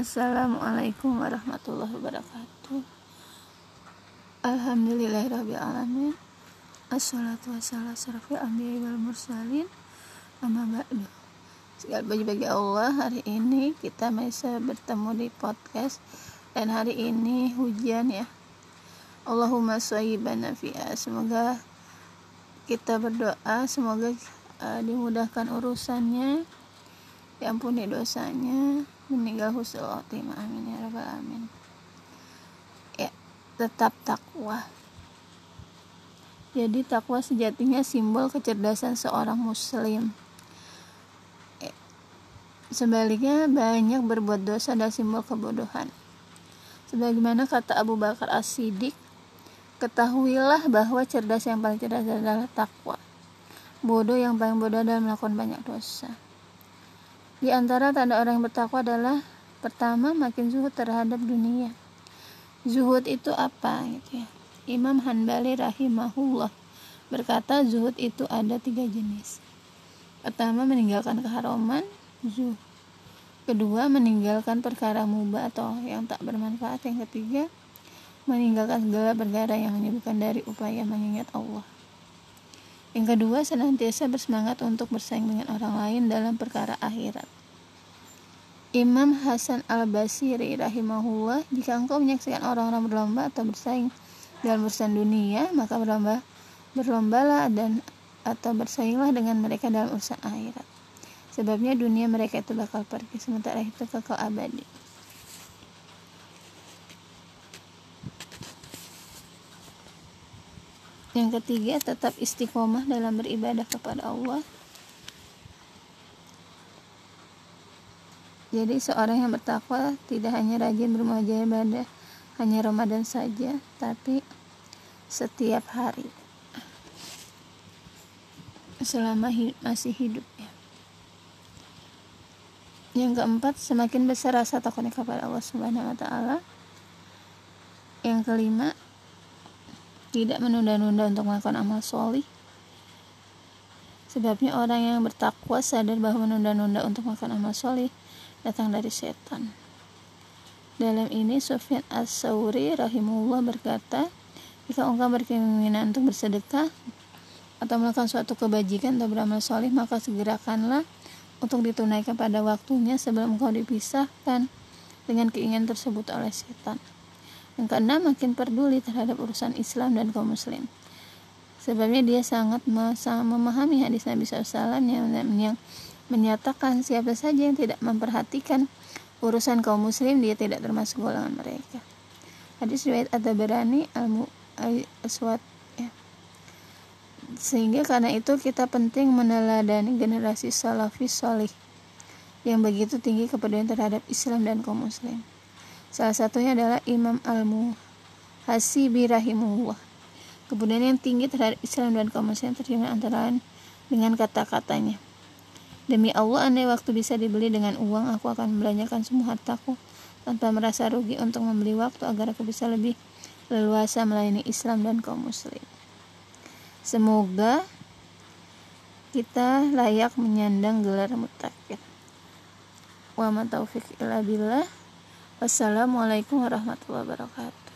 Assalamualaikum warahmatullahi wabarakatuh. Alhamdulillahirrahmanirrahim Assalatu wassalamu ala anbiya wal mursalin. Amma ba'du. Segala bagi bagi Allah Hari ini kita bisa bertemu di podcast. Dan hari ini hujan ya. Allahumma sayyiban nafi'a Semoga kita berdoa Semoga uh, dimudahkan urusannya diampuni dosanya meninggal husnul khotimah. Amin ya rabbal alamin. Ya tetap takwa. Jadi takwa sejatinya simbol kecerdasan seorang muslim. Ya. sebaliknya banyak berbuat dosa dan simbol kebodohan. Sebagaimana kata Abu Bakar As-Siddiq ketahuilah bahwa cerdas yang paling cerdas adalah takwa. Bodoh yang paling bodoh adalah melakukan banyak dosa di antara tanda orang yang bertakwa adalah pertama makin zuhud terhadap dunia. Zuhud itu apa gitu ya? Imam Hanbali rahimahullah berkata zuhud itu ada tiga jenis. Pertama meninggalkan keharaman, zuhud. Kedua meninggalkan perkara mubah atau yang tak bermanfaat. Yang ketiga meninggalkan segala perkara yang menyebutkan dari upaya mengingat Allah. Yang kedua, senantiasa bersemangat untuk bersaing dengan orang lain dalam perkara akhirat. Imam Hasan al-Basiri rahimahullah, jika engkau menyaksikan orang-orang berlomba atau bersaing dalam urusan dunia, maka berlomba berlombalah dan atau bersainglah dengan mereka dalam urusan akhirat. Sebabnya dunia mereka itu bakal pergi, sementara itu kekal abadi. Yang ketiga, tetap istiqomah dalam beribadah kepada Allah. Jadi seorang yang bertakwa tidak hanya rajin ibadah hanya Ramadan saja, tapi setiap hari selama masih hidup ya. Yang keempat, semakin besar rasa takutnya kepada Allah Subhanahu wa taala. Yang kelima, tidak menunda-nunda untuk melakukan amal solih sebabnya orang yang bertakwa sadar bahwa menunda-nunda untuk melakukan amal solih datang dari setan dalam ini Sufyan As-Sauri rahimullah berkata jika engkau berkeinginan untuk bersedekah atau melakukan suatu kebajikan atau beramal solih maka segerakanlah untuk ditunaikan pada waktunya sebelum engkau dipisahkan dengan keinginan tersebut oleh setan yang keenam, makin peduli terhadap urusan Islam dan kaum muslim. Sebabnya dia sangat memahami hadis Nabi SAW yang, yang menyatakan siapa saja yang tidak memperhatikan urusan kaum muslim dia tidak termasuk golongan mereka. Hadis riwayat At-Tabarani Al-Aswad ya. Sehingga karena itu kita penting meneladani generasi salafis solih yang begitu tinggi kepedulian terhadap Islam dan kaum muslim. Salah satunya adalah Imam Al-Muhasibi rahimullah. Kemudian yang tinggi terhadap Islam dan kaum muslim terjemah antara lain dengan kata-katanya. Demi Allah, andai waktu bisa dibeli dengan uang, aku akan membelanjakan semua hartaku tanpa merasa rugi untuk membeli waktu agar aku bisa lebih leluasa melayani Islam dan kaum muslim. Semoga kita layak menyandang gelar mutakin. Wa taufiq illa billah. Wassalamualaikum warahmatullahi wabarakatuh.